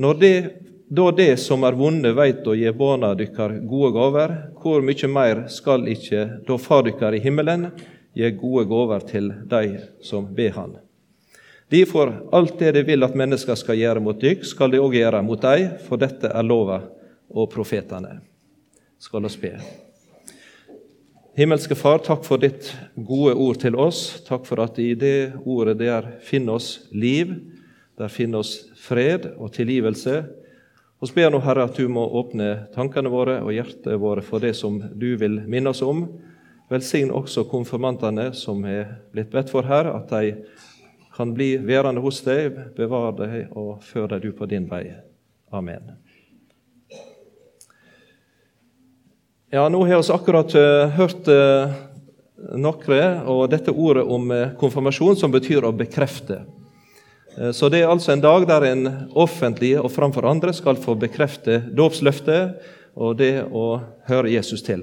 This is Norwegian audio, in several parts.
Når det, da det som er vonde, veit å gi barna dykkar gode gaver, hvor mykje mer skal ikke da Far dykkar i himmelen gi gode gaver til dei som ber Han? Derfor, alt det de vil at mennesker skal gjøre mot dykk, skal de òg gjøre mot dei, for dette er lova og profetene. Skal oss be. Himmelske Far, takk for ditt gode ord til oss. Takk for at i det ordet der finner oss liv, der finner oss fred og tilgivelse. Vi ber nå, Herre, at du må åpne tankene våre og hjertet våre for det som du vil minne oss om. Velsign også konfirmantene som er blitt bedt for her, at de kan bli værende hos deg, bevare deg og før deg du på din vei. Amen. Ja, Nå har vi akkurat uh, hørt uh, noe, og dette ordet om uh, konfirmasjon, som betyr å bekrefte. Så Det er altså en dag der en offentlig og framfor andre skal få bekrefte dåpsløftet og det å høre Jesus til.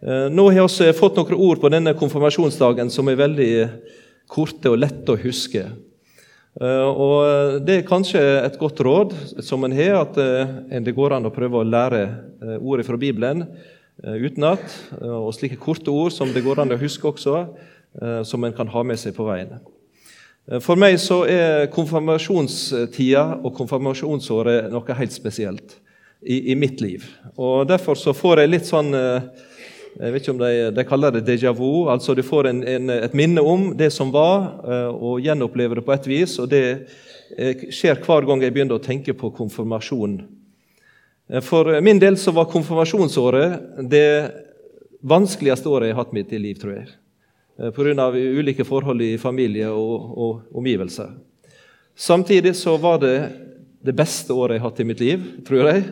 Nå har vi fått noen ord på denne konfirmasjonsdagen som er veldig korte og lette å huske. Eh, og Det er kanskje et godt råd som en har, at eh, det går an å prøve å lære eh, ordet fra Bibelen utenat. Og slike korte ord som det går an å huske også, som en kan ha med seg på veien. For meg så er konfirmasjonstida og konfirmasjonsåret noe helt spesielt i, i mitt liv. Og Derfor så får jeg litt sånn jeg vet ikke om de, de kaller det déjà vu. altså Du får en, en, et minne om det som var, eh, og gjenopplever det på et vis. og Det eh, skjer hver gang jeg begynner å tenke på konfirmasjon. Eh, for min del så var konfirmasjonsåret det vanskeligste året jeg har hatt mitt i liv, tror jeg. Pga. ulike forhold i familie og, og omgivelser. Samtidig så var det det beste året jeg har hatt i mitt liv, tror jeg.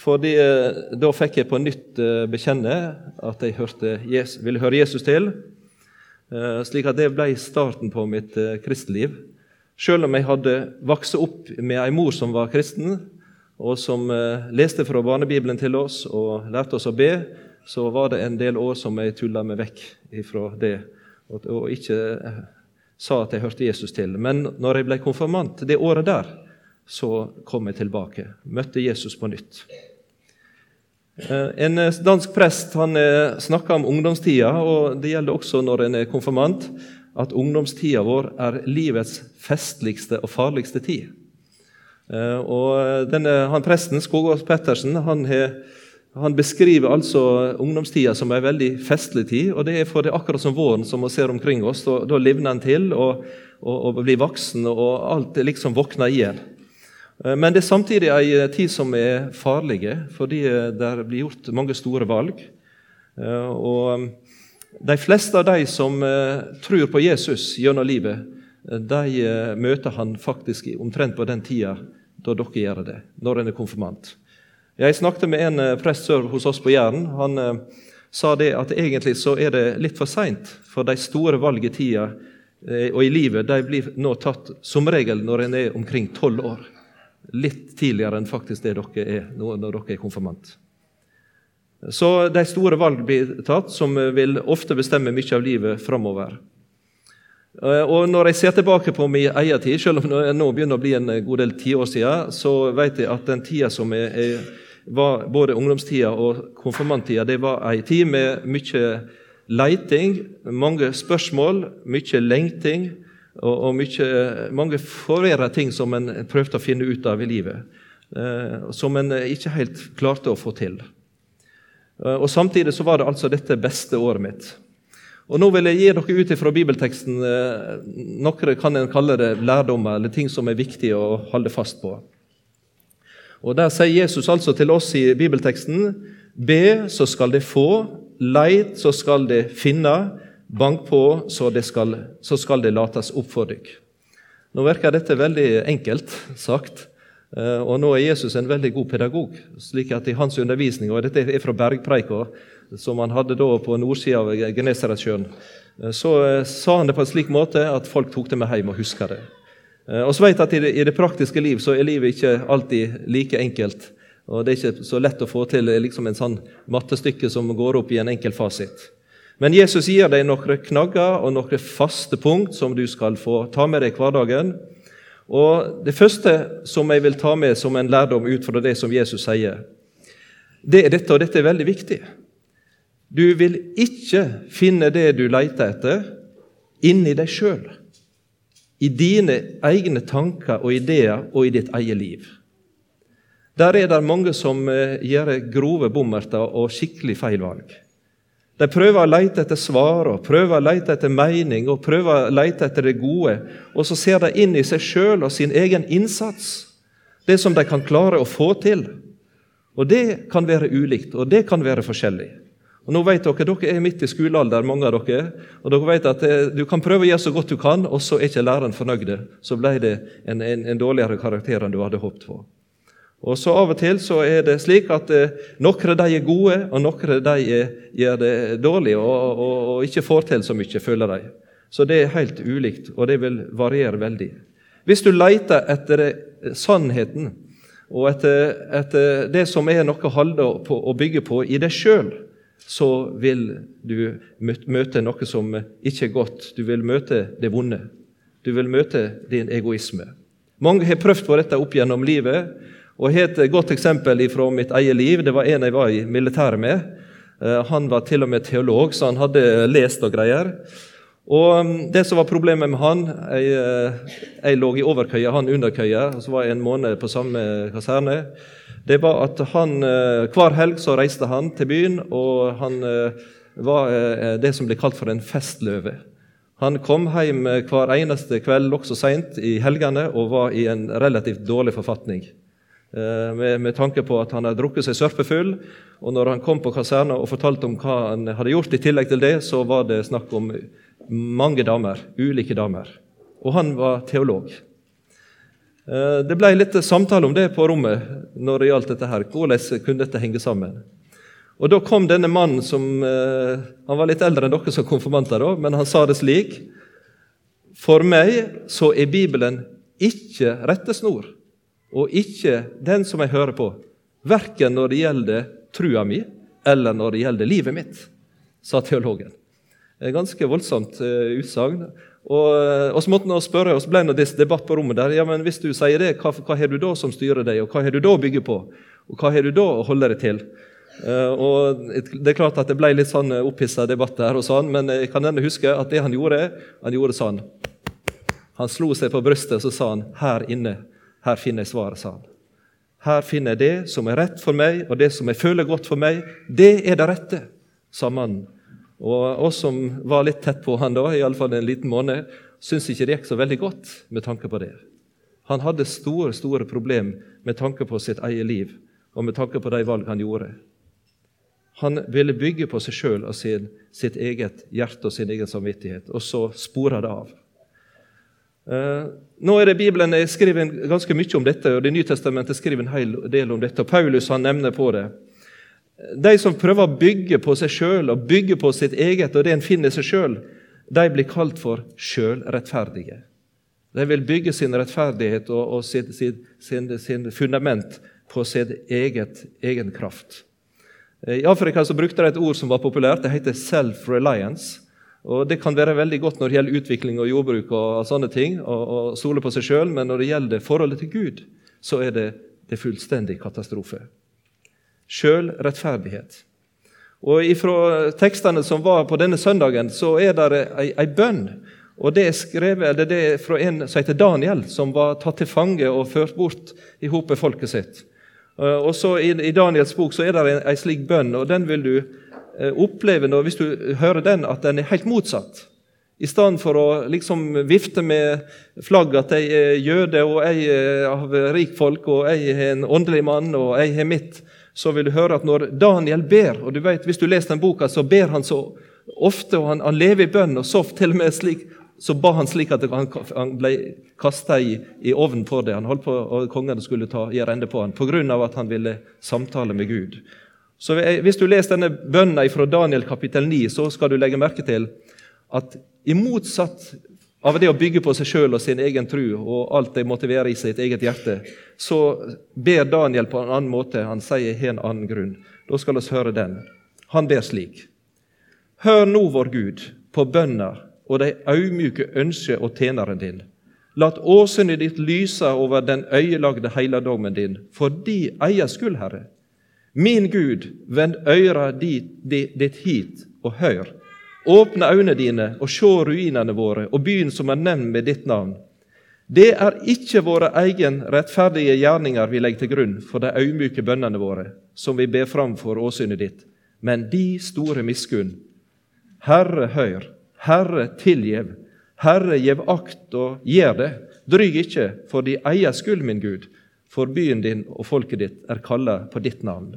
Fordi eh, Da fikk jeg på nytt eh, bekjenne at jeg hørte, ville høre Jesus til. Eh, slik at det ble starten på mitt kristeliv. Selv om jeg hadde vokst opp med ei mor som var kristen, og som leste fra barnebibelen til oss og lærte oss å be, så var det en del år som jeg tulla meg vekk fra det og ikke sa at jeg hørte Jesus til. Men når jeg ble konfirmant det året der, så kom jeg tilbake. Møtte Jesus på nytt. Eh, en eh, dansk prest han eh, snakka om ungdomstida, og det gjelder også når en er konfirmant, at ungdomstida vår er livets festligste og farligste tid. Og denne, han Presten, Skogås Pettersen, han, han, beskriver altså ungdomstida som en veldig festlig tid. og Det er for det akkurat som våren som vi ser omkring oss. Da, da livner en til og, og, og, blir voksen, og alt liksom våkner igjen. Eh, men det er samtidig ei eh, tid som er farlig, fordi eh, det blir gjort mange store valg. Og de fleste av de som tror på Jesus gjennom livet, de møter han faktisk omtrent på den tida da dere gjør det, når en er konfirmant. Jeg snakket med en prest sør hos oss på Jæren. Han sa det at egentlig så er det litt for seint, for de store valg i tida og i livet de blir nå tatt som regel når en er omkring tolv år litt tidligere enn faktisk det dere er når dere er konfirmant. Så de store valg blir tatt, som vil ofte bestemme mye av livet framover. Eh, og når jeg ser tilbake på min egen tid, selv om det nå begynner å bli en god del tiår siden, så vet jeg at den tida som jeg, jeg var både ungdomstida og konfirmanttida, det var ei tid med mye leiting, mange spørsmål, mye lengting og, og mye, mange forvirra ting som en prøvde å finne ut av i livet, eh, som en ikke helt klarte å få til. Eh, og Samtidig så var det altså dette beste året mitt. Og Nå vil jeg gi dere ut fra bibelteksten eh, noe kan en kalle det lærdommer, eller ting som er viktige å holde fast på. Og Der sier Jesus altså til oss i bibelteksten Be, så skal de få. Leit, så skal de finne. Bank på, så, skal, så skal det lates opp for dykk. Nå virker dette veldig enkelt sagt, eh, og nå er Jesus en veldig god pedagog. slik at i hans undervisning, og Dette er fra bergpreika, som han hadde da på nordsida av Genesaretsjøen. Eh, så eh, sa han det på en slik måte at folk tok det med hjem og huska det. Og så vet at i det, praktiske liv så er livet ikke alltid like enkelt. og Det er ikke så lett å få til liksom en sånn mattestykke som går opp i en enkel fasit. Men Jesus gir deg noen knagger og noen faste punkt som du skal få ta med deg hverdagen. Og Det første som jeg vil ta med som en lærdom ut fra det som Jesus sier, det er dette, og dette er veldig viktig. Du vil ikke finne det du leter etter, inni deg sjøl. I dine egne tanker og ideer og i ditt eget liv. Der er det mange som eh, gjør grove bommerter og skikkelig feil valg. De prøver å lete etter svar og prøver å lete etter mening og prøver å lete etter det gode. Og så ser de inn i seg sjøl og sin egen innsats, det som de kan klare å få til. Og Det kan være ulikt, og det kan være forskjellig. Og nå vet Dere dere er midt i skolealder, mange av dere. og dere vet at eh, Du kan prøve å gjøre så godt du kan, og så er ikke læreren fornøyd. Så ble det en, en, en dårligere karakter enn du hadde håpet på. Og så Av og til så er det slik at eh, noen de er gode, og noen de er, gjør det dårlig og, og, og, ikke får til så mye, føler de. Så det er helt ulikt, og det vil variere veldig. Hvis du leter etter sannheten og etter, etter det som er noe å holde på og bygge på i deg sjøl, så vil du møte noe som ikke er godt. Du vil møte det vonde. Du vil møte din egoisme. Mange har prøvd på dette opp gjennom livet. Og har Et godt eksempel fra mitt eget liv. Det var en jeg var i militæret med. Eh, han var til og med teolog, så han hadde lest og greier. Og mm, Det som var problemet med han Jeg, eh, jeg lå i overkøya, han underkøya, og så var jeg en måned på samme kaserne. Det var at han, eh, Hver helg så reiste han til byen, og han var det som ble kalt for en festløve. Han kom hjem hver eneste kveld, også seint i helgene, og var i en relativt dårlig forfatning. Eh, med, med, tanke på at han hadde drukket seg sørpefull. Og når han kom på kaserna og fortalte om hva han hadde gjort, i tillegg til det, så var det snakk om mange damer, ulike damer. Og han var teolog. Eh, det ble litt samtale om det på rommet når det gjaldt dette her. Hvordan kunne dette henge sammen? Og Da kom denne mannen som eh, Han var litt eldre enn dere som konfirmanter, da, men han sa det slik. For meg så er Bibelen ikke rettesnor og ikke den som jeg hører på, verken når det gjelder trua mi, eller når det gjelder livet mitt, sa teologen. Et ganske voldsomt uh, utsagn. Og, uh, og, så måtte han spørre, og så ble det debatt på rommet der. ja, men Hvis du sier det, hva, hva har du da som styrer deg, og hva har du da å bygge på? Og hva har du da å holde deg til? Uh, og Det er klart at det ble litt sånn opphissa debatt der, og sånn, men jeg kan ennå huske at det han gjorde, han gjorde sånn. Han slo seg på brystet og så sa han, her inne her finner jeg svaret, sa han. Her finner jeg det som er rett for meg, og det som jeg føler godt for meg. Det er det rette, sa mannen. Og oss som var litt tett på han da, iallfall en liten måned, syntes ikke det gikk så veldig godt med tanke på det. Han hadde store, store problemer med tanke på sitt eget liv og med tanke på de valg han gjorde. Han ville bygge på seg sjøl og sin, sitt eget hjerte og sin egen samvittighet, og så spora det av. Uh, nå er det Bibelen er skriver ganske mye om dette, og Det nye testamentet skriver en hel del om dette. og Paulus han nevner på det. De som prøver å bygge på seg sjøl og bygge på sitt eget og det en finner seg sjøl, de blir kalt for sjølrettferdige. De vil bygge sin rettferdighet og, og sin, sin, sin, fundament på sin eget, egen kraft. I Afrika så brukte de et ord som var populært. Det heter self-reliance. Og Det kan være veldig godt når det gjelder utvikling og jordbruk, og sånne ting, og, stole på seg sjøl, men når det gjelder forholdet til Gud, så er det, det fullstendig katastrofe. Sjølrettferdighet. Og Fra tekstene som var på denne søndagen, så er det ei, ei bønn. Og Det er skrevet, det er fra en som heter Daniel, som var tatt til fange og ført bort i hop med folket sitt. Og så I, i Daniels bok så er det ei slik bønn, og den vil du oppleve opplever når, hvis du hører den, at den er helt motsatt. I stedet for å liksom vifte med flagg at jeg er jøde, og jeg er av rikfolk, og jeg er en åndelig mann, og jeg har mitt, så vil du høre at når Daniel ber og du vet, Hvis du leser den boka, så ber han så ofte, og han, han lever i bønn. og så til og med slik, så ba han slik at han, han ble kasta i, i ovnen for det. Han holdt på, og Kongen skulle ta, gjøre ende på han, pga. at han ville samtale med Gud. Så Hvis du leser denne bønnen fra Daniel kapittel 9, så skal du legge merke til at i motsatt av det å bygge på seg sjøl og sin egen tru og alt det være i sitt eget hjerte, så ber Daniel på en annen måte. Han sier har en annen grunn. Da skal vi høre den. Han ber slik. Hør nå, vår Gud, på bønna og de audmjuke ønsker og tjeneren din. Lat åsynet ditt lyse over den øyelagde heiladommen din, for di eier skyld, Herre. Min Gud, vend øyra ditt hit og hør. Åpne øynene dine og se ruinene våre og byen som er nevnt med ditt navn. Det er ikke våre egen rettferdige gjerninger vi legger til grunn for de øymyke bønnene våre, som vi ber fram for åsynet ditt, men de store miskunn. Herre, hør. Herre, tilgjev. Herre, gjev akt og gjør det. Dryg ikke for de eier skyld, min Gud, for byen din og folket ditt er kalla på ditt navn.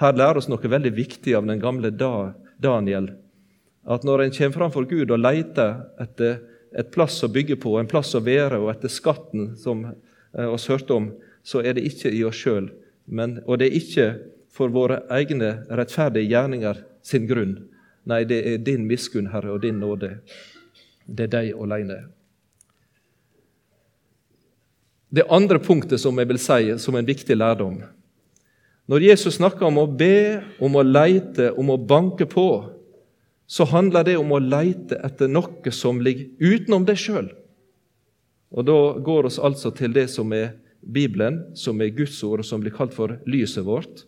Her lærer oss noe veldig viktig av den gamle Daniel. At når en kommer framfor Gud og leter etter et plass å bygge på, en plass å være, og etter skatten som eh, oss hørte om, så er det ikke i oss sjøl, og det er ikke for våre egne rettferdige gjerninger sin grunn. Nei, det er din miskunn, Herre, og din nåde. Det er deg alene. Det andre punktet som jeg vil si som en viktig lærdom Når Jesus snakker om å be, om å leite, om å banke på, så handler det om å leite etter noe som ligger utenom deg sjøl. Og da går oss altså til det som er Bibelen, som er Guds ord, og som blir kalt for lyset vårt.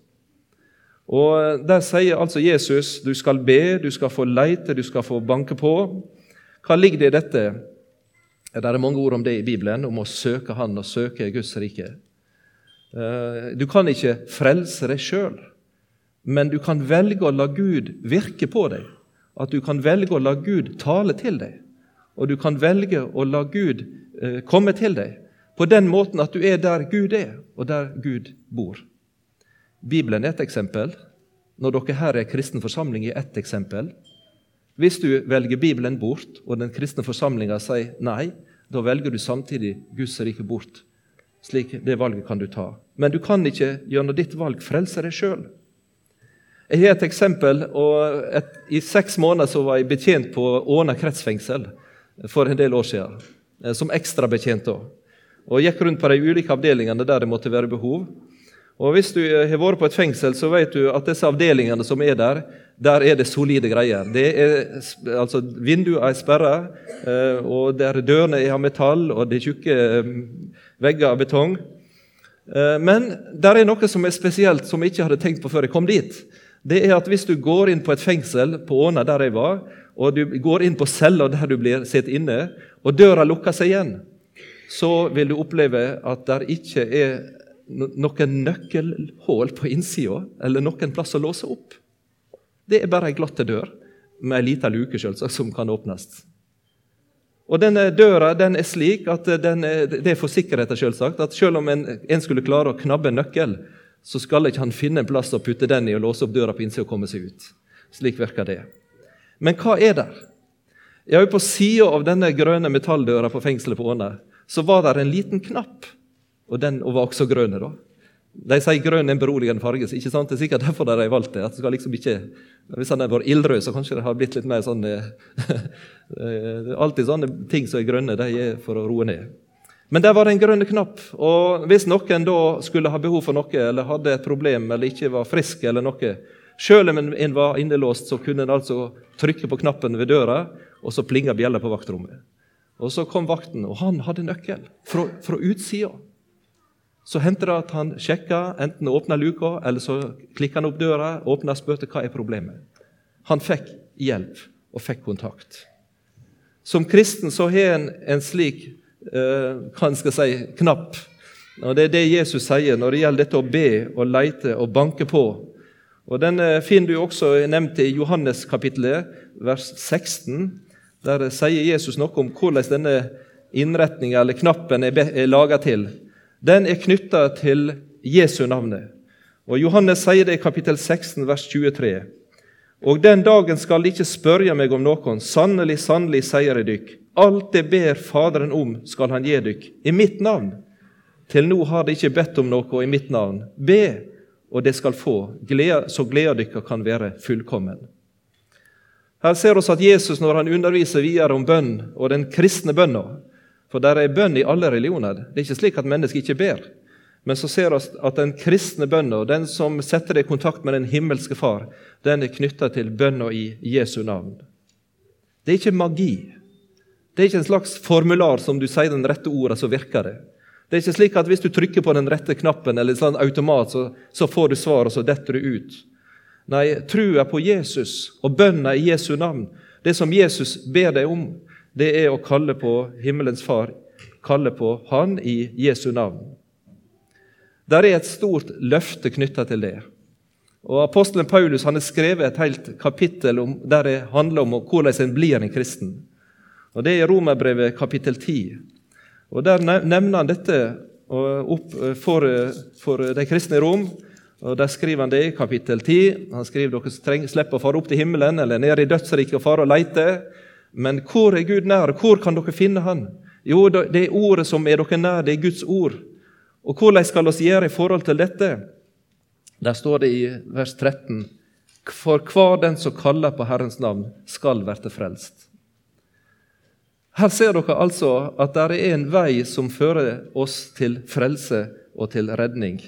Og Der sier altså Jesus du skal be, du skal få leite, du skal få banke på. Hva ligger det i dette? Det er mange ord om det i Bibelen, om å søke Han og søke Guds rike. Eh, du kan ikke frelse deg sjøl, men du kan velge å la Gud virke på deg. At du kan velge å la Gud tale til deg, og du kan velge å la Gud eh, komme til deg på den måten at du er der Gud er, og der Gud bor. Bibelen er et eksempel. Når dere her er kristen forsamling, er ett eksempel. Hvis du velger Bibelen bort, og den kristne forsamlinga sier nei, da velger du samtidig Guds rike bort. Slik Det valget kan du ta. Men du kan ikke gjennom ditt valg frelse deg sjøl. Jeg har et eksempel. og et, I seks måneder så var jeg betjent på Åna kretsfengsel for en del år siden. Eh, som ekstrabetjent da. Og gikk rundt på de ulike avdelingene der det måtte være behov. Og Hvis du har vært på et fengsel, så vet du at disse avdelingene som er der, der er det solide greier. Det er, altså, Vinduene er sperra, eh, og der dørene er av metall, og det er tjukke eh, vegger av betong. Eh, men der er noe som er spesielt, som jeg ikke hadde tenkt på før jeg kom dit. Det er at Hvis du går inn på et fengsel på Åna, der jeg var, og du går inn på cella der du blir sett inne, og døra lukker seg igjen, så vil du oppleve at det ikke er noen nøkkelhull på innsida eller noen plass å låse opp. Det er bare ei glatt dør med ei lita luke selvsagt, som kan åpnes. Og denne Døra den er slik at er, det er for sikkerheten selvsagt, at selv om en, en, skulle klare å knabbe en nøkkel, så skal ikke han finne en plass å putte den i og låse opp døra på innsida og komme seg ut. Slik virker det. Men hva er der? Ja, På sida av denne grønne metalldøra på fengselet på Åna så var det en liten knapp og den var også grønn. da. De sier grønn er en beroligende farge. ikke sant? Det er sikkert derfor de har valgt det. at det skal liksom ikke, Hvis han hadde vært ildrød, så kanskje det har blitt litt mer sånn eh, Det er alltid sånne ting som er grønne, de er for å roe ned. Men der var det en grønn knapp. og Hvis noen da skulle ha behov for noe, eller hadde et problem, eller ikke var frisk, eller noe, selv om en var innelåst, så kunne en altså trykke på knappen ved døra, og så plinga bjella på vaktrommet. Og Så kom vakten, og han hadde nøkkel fra, fra utsida. Så hendte det at han sjekka, enten åpna luka, eller så klikka han opp døra, åpna og spurte hva er problemet. Han fikk hjelp og fikk kontakt. Som kristen så har en en slik eh, hva skal si, knapp. Og Det er det Jesus sier når det gjelder dette å be og leite og banke på. Og Den eh, finner du også nevnt i Johannes kapittelet, vers 16. Der sier Jesus noe om hvordan denne innretninga eller knappen er laga til den er knytta til Jesu navnet. Og Johannes sier det i kapittel 16, vers 23. Og den dagen skal de ikke spørre meg om noen. Sannelig, sannelig, sier jeg dykk. Alt det ber Faderen om, skal han gi dykk, i mitt navn. Til nå har de ikke bedt om noe i mitt navn. Be, og det skal få, så gleda dykka kan være fullkommen. Her ser vi at Jesus, når han underviser videre om bønn og den kristne bønna, for der er bønn i alle religioner. Det er ikke slik at mennesker ikke ber. Men så ser vi at den kristne bønna, den som setter deg i kontakt med den himmelske Far, den er knytta til bønna i Jesu navn. Det er ikke magi. Det er ikke en slags formular som du sier den rette orda, så virker det. Det er ikke slik at hvis du trykker på den rette knappen, eller en sånn automat, så, så får du svar, og så detter du ut. Nei, trua på Jesus og bønna i Jesu navn, det som Jesus ber deg om, det er å kalle på himmelens Far, kalle på Han i Jesu navn. Der er et stort løfte knytta til det. Og Apostelen Paulus han har skrevet et helt kapittel om, der det handler om hvordan en blir en kristen. Og Det er i Romerbrevet kapittel 10. Og Der nevner han dette opp eh, for, eh, for de kristne i Rom. Og Der skriver han det i kapittel 10. Han skriver dere trenger, slipper å fare opp til himmelen eller ned i dødsriket og fare og leite. Men hvor er Gud nær? Hvor kan dere finne Han? Jo, det er ordet som er dere nær, det er Guds ord. Og hvordan skal vi gjøre i forhold til dette? Der står det i vers 13.: For hver den som kaller på Herrens navn, skal verte frelst. Her ser dere altså at det er en vei som fører oss til frelse og til redning.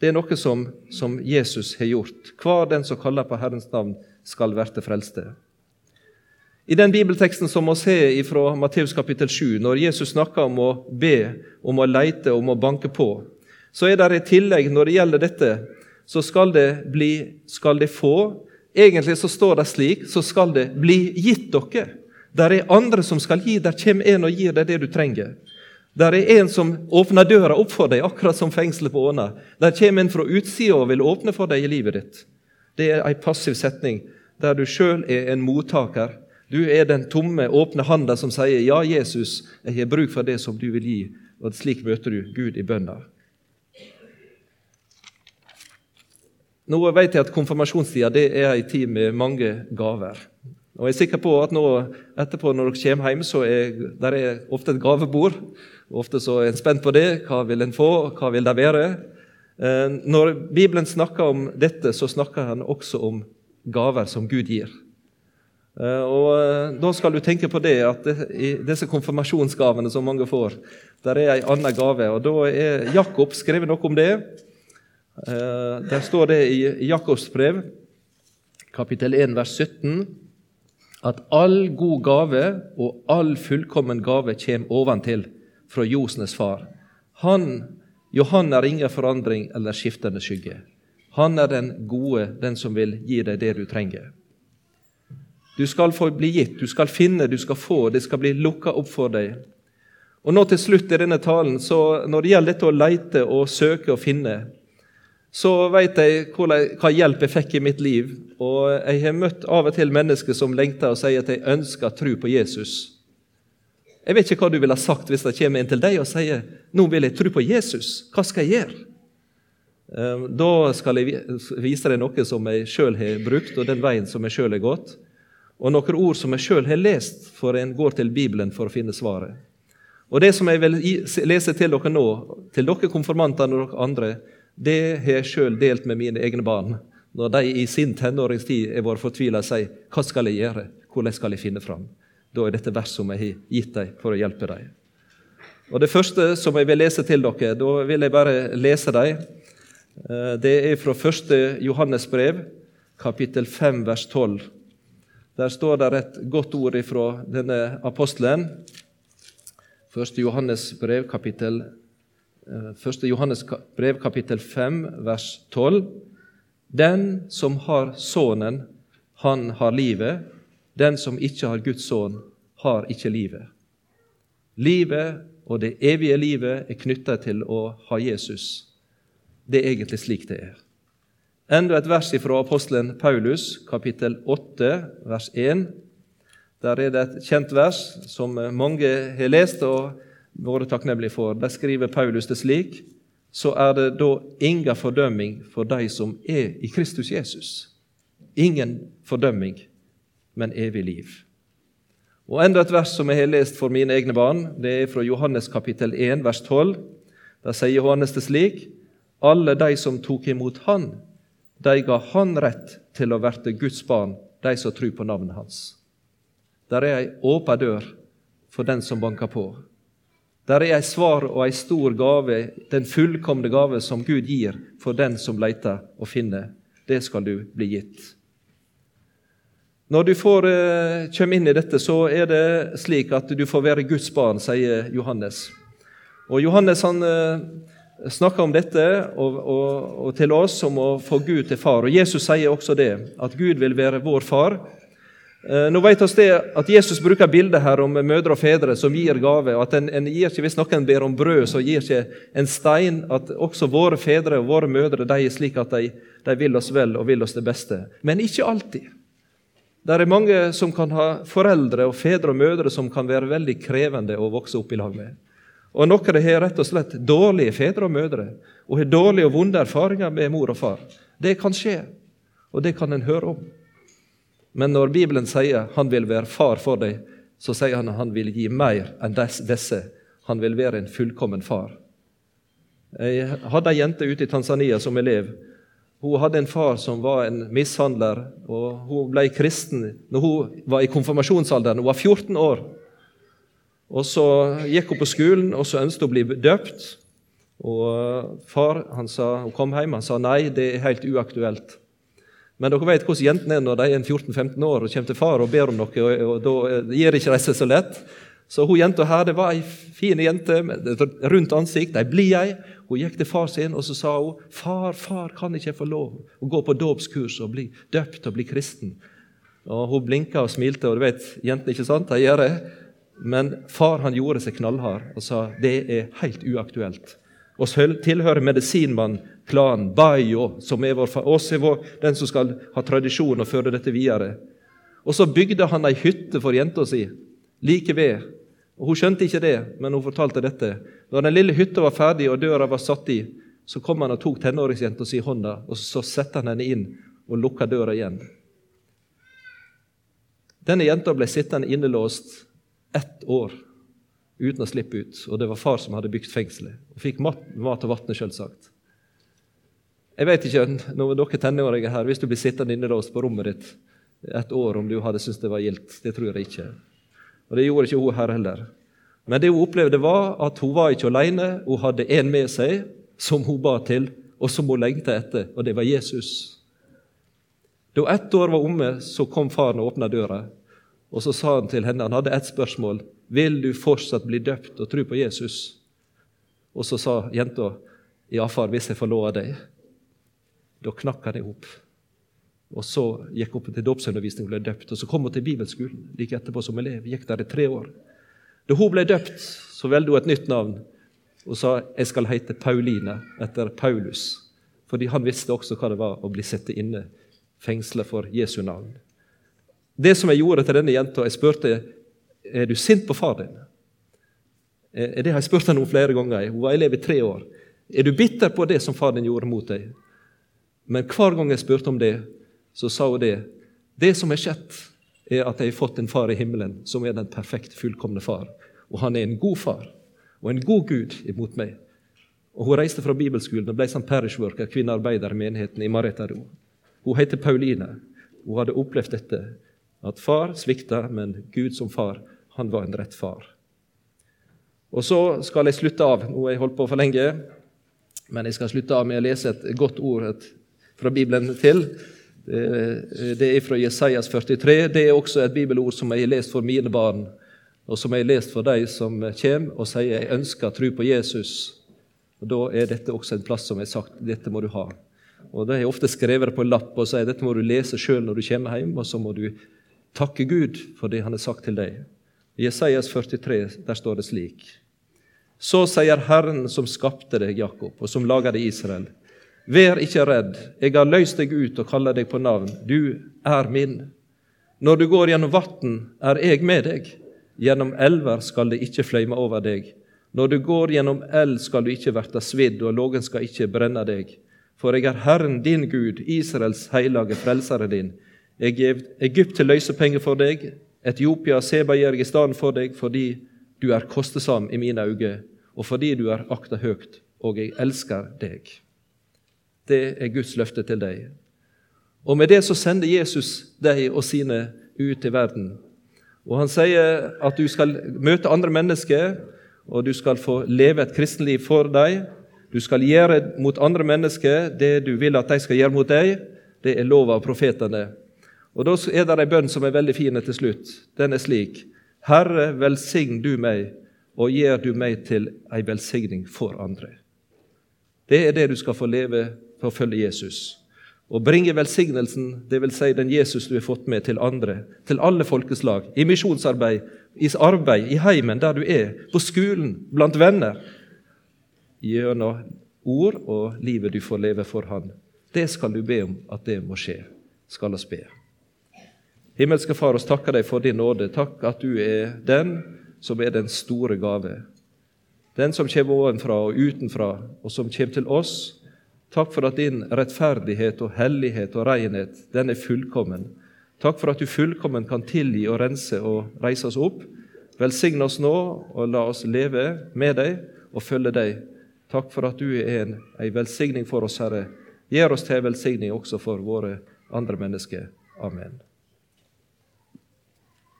Det er noe som, som Jesus har gjort. Hver den som kaller på Herrens navn, skal verte frelste. I den bibelteksten som vi ser fra Matteus kapittel 7, når Jesus snakker om å be, om å leite, om å banke på, så er det i tillegg, når det gjelder dette, så skal det bli skal det få. Egentlig så står det slik, så skal det bli gitt dere. Der er andre som skal gi. Der kommer en og gir deg det du trenger. Der er en som åpner døra opp for deg, akkurat som fengselet på Åna. Der kommer en fra utsida og vil åpne for deg i livet ditt. Det er en passiv setning der du sjøl er en mottaker. Du er den tomme, åpne handa som sier 'Ja, Jesus, jeg har bruk for det som du vil gi'. Og Slik møter du Gud i bønna. Nå vet jeg at Konfirmasjonstida er ei tid med mange gaver. Og Jeg er sikker på at nå etterpå når dere kommer hjem, så er er ofte et gavebord. Ofte så er en spent på det. Hva vil en få? Hva vil det være? Eh, når Bibelen snakker om dette, så snakker han også om gaver som Gud gir. Eh, og eh, Da skal du tenke på det at i disse konfirmasjonsgavene som mange får, der er en annen gave. og Da er Jakob skrevet noe om det. Der står det i Jakobs brev, kapittel 1, vers 17 at all god gave og all fullkommen gave kommer oventil fra Josnes far. Han, Johan er ingen forandring eller skiftende skygge. Han er den gode, den som vil gi deg det du trenger. Du skal få bli gitt, du skal finne, du skal få, det skal bli lukka opp for deg. Og nå til slutt i denne talen, så når det gjelder dette å leite og søke og finne, så vet jeg hva hjelp jeg fikk i mitt liv. Og jeg har møtt av og til mennesker som lengter og sier at de ønsker tro på Jesus. Jeg vet ikke hva du ville ha sagt hvis det kommer en til deg og sier nå vil jeg tro på Jesus. Hva skal jeg gjøre? Ehm, da skal jeg vise deg noe som jeg sjøl har brukt, og den veien som jeg sjøl har gått. Og noen ord som jeg sjøl har lest, for en går til Bibelen for å finne svaret. Og Det som jeg vil lese til dere nå, til dere konfirmanter og dere andre, det har jeg sjøl delt med mine egne barn. Når de i sin tenåringstid er vært fortvila og sier 'Hva skal jeg gjøre? Hvordan skal jeg finne fram?' Da er dette verset som jeg har gitt dem for å hjelpe dem. Og Det første som jeg vil lese til dere, da vil jeg bare lese dem. Eh, det er fra 1. Johannes brev, kapittel 5, vers 12. Der står det et godt ord fra denne apostelen. 1. Johannes brev, kapittel 5. 1. Eh, Johannes brev, kapittel 5, vers 12. Den som har Sønnen, han har livet. Den som ikke har Guds sønn, har ikke livet. Livet og det evige livet er knytta til å ha Jesus. Det er egentlig slik det er. Enda et vers fra apostelen Paulus, kapittel 8, vers 1. Der er det et kjent vers som mange har lest. og vært takknemlige for. Der skriver Paulus det slik så er det da ingen fordømming for de som er i Kristus Jesus. Ingen fordømming, men evig liv. Og Enda et vers som jeg har lest for mine egne barn, det er fra Johannes kapittel 1, vers 12. Der sier Johannes det slik.: Alle de som tok imot Han, de ga Han rett til å verte Guds barn, de som tror på navnet Hans. Der er ei åpen dør for den som banker på. Der er ei svar og ei stor gave, den fullkomne gave som Gud gir for den som leter og finner. Det skal du bli gitt. Når du får, eh, kommer inn i dette, så er det slik at du får være Guds barn, sier Johannes. Og Johannes han eh, snakker om dette og, og, og til oss om å få Gud til far. Og Jesus sier også det, at Gud vil være vår far. Eh, nå vet oss det at Jesus bruker bildet her om mødre og fedre som gir gave. og at en, en gir ikke, Hvis noen ber om brød, så gir ikke en stein. At også våre fedre og våre mødre de er slik at de, de vil oss vel og vil oss det beste. Men ikke alltid. Det er mange som kan ha foreldre og fedre og mødre som kan være veldig krevende å vokse opp i lag med. Og Noen har rett og slett dårlige fedre og mødre og har dårlige og vonde erfaringer med mor og far. Det kan skje, og det kan en høre om. Men når Bibelen sier han vil være far for deg, så sier han at han vil gi mer enn disse. Han vil være en fullkommen far. Jeg hadde ei jente ute i Tanzania som elev. Hun hadde en far som var en mishandler, og hun ble kristen når hun var i konfirmasjonsalderen. Hun var 14 år. Og Så gikk hun på skolen, og så ønsket hun å bli døpt. Og Far han sa, hun kom hjem og sa nei, det er helt uaktuelt. Men dere vet hvordan jentene er når de er 14-15 år og kommer til far og ber om noe. og, og Da gir ikke de så lett. Så hun jenta her det var ei fin jente med rundt ansikt, ei blid ei. Hun gikk til far sin og så sa hun, 'Far, far, kan ikke jeg få lov å gå på dåpskurs og bli døpt og bli kristen?' Og Hun blinka og smilte, og du vet, jentene ikke sant, de gjør det. Men far han gjorde seg knallhard og sa det er helt uaktuelt. Vi tilhører medisinmann-klanen Bayo, som er vår, oss er vår, den som skal ha tradisjon og føre dette videre. Og så bygde han ei hytte for jenta si like ved. Og Hun skjønte ikke det, men hun fortalte dette. Når den lille hytta var ferdig og døra var satt i, så kom han og tok tenåringsjenta si i hånda, og så satte han henne inn og lukka døra igjen. Denne jenta ble sittende innelåst ett år uten å slippe ut. Og det var far som hadde bygd fengselet. Og fikk mat, mat og vann, selvsagt. Jeg vet ikke, når dere tenåringer her, Hvis du blir sittende innelåst på rommet ditt et år, om du hadde syntes det var gildt. Det tror jeg ikke. Og det gjorde ikke hun her heller. Men det hun opplevde, var at hun var ikke alene. Hun hadde en med seg som hun ba til, og som hun lengta etter, og det var Jesus. Da ett år var omme, så kom faren og åpna døra. Og så sa han til henne, han hadde ett spørsmål. Vil du fortsatt bli døpt og tro på Jesus? Og så sa jenta, ja, far, hvis jeg får lov av deg. Da knakk han i hop. Og så gikk hun til dåpsundervisning og ble døpt. Og så kom hun til bibelskolen like etterpå som elev. Gikk der i tre år. Da hun ble døpt, så valgte hun et nytt navn og sa jeg skal hete Pauline etter Paulus. Fordi han visste også hva det var å bli satt inne, fengsla for Jesu navn. Det som jeg gjorde til denne jenta, jeg spurte er du sint på far din? Eh, det har jeg spurt henne om flere ganger. Hun var elev i tre år. Er du bitter på det som far din gjorde mot deg? Men hver gang jeg spurte om det, så sa hun det. Det som er skjedd, er at jeg har fått en far i himmelen som er den perfekte, fullkomne far. Og han er en god far og en god Gud imot meg. Og Hun reiste fra bibelskolen og ble som parishworker, kvinnearbeider i menigheten i Maretaro. Hun heter Pauline. Hun hadde opplevd dette, at far svikta, men Gud som far han var en rett far. Og Så skal jeg slutte av. Nå har jeg holdt på for lenge, men jeg skal slutte av med å lese et godt ord fra Bibelen til. Det er fra Jesajas 43. Det er også et bibelord som jeg har lest for mine barn, og som jeg har lest for de som kommer og sier jeg ønsker tro på Jesus. Og Da er dette også en plass som jeg har sagt dette må du ha. Og Det har ofte skrevet på en lapp og sier dette må du lese sjøl når du kommer hjem, og så må du takke Gud for det han har sagt til deg. I Jesajas 43 der står det slik. Så sier Herren som skapte deg, Jakob, og som laga deg, Israel. Vær ikke redd, jeg har løst deg ut og kaller deg på navn. Du er min. Når du går gjennom vatn, er jeg med deg. Gjennom elver skal det ikke fløyme over deg. Når du går gjennom eld, skal du ikke verte svidd, og lågen skal ikke brenne deg. For jeg er Herren din Gud, Israels heilage frelsere din. Jeg gjev Egypt til løsepenger for deg, Etiopia og Seba gir jeg i stedet for deg fordi du er kostesam i mine øyne, og fordi du er akta høgt, og jeg elsker deg. Det er Guds løfte til deg. Og med det så sender Jesus deg og sine ut i verden. Og Han sier at du skal møte andre mennesker, og du skal få leve et kristenliv for dem. Du skal gjøre mot andre mennesker det du vil at de skal gjøre mot deg. Det er lova av profetene. Og Da er det ei bønn som er veldig fin til slutt. Den er slik.: Herre, velsign du meg, og gjør du meg til ei velsigning for andre. Det er det du skal få leve for å følge Jesus. Og bringe velsignelsen, dvs. Si den Jesus du har fått med, til andre, til alle folkeslag, i misjonsarbeid, i arbeid, i heimen, der du er, på skolen, blant venner, gjennom ord og livet du får leve for Han. Det skal du be om at det må skje, skal oss be. Himmelske Far, oss takker deg for din nåde. Takk at du er den som er den store gave. Den som kommer ovenfra og utenfra, og som kommer til oss. Takk for at din rettferdighet og hellighet og renhet, den er fullkommen. Takk for at du fullkommen kan tilgi og rense og reise oss opp. Velsign oss nå, og la oss leve med deg og følge deg. Takk for at du er en, en velsigning for oss, Herre. Gjør oss til velsigning også for våre andre mennesker. Amen.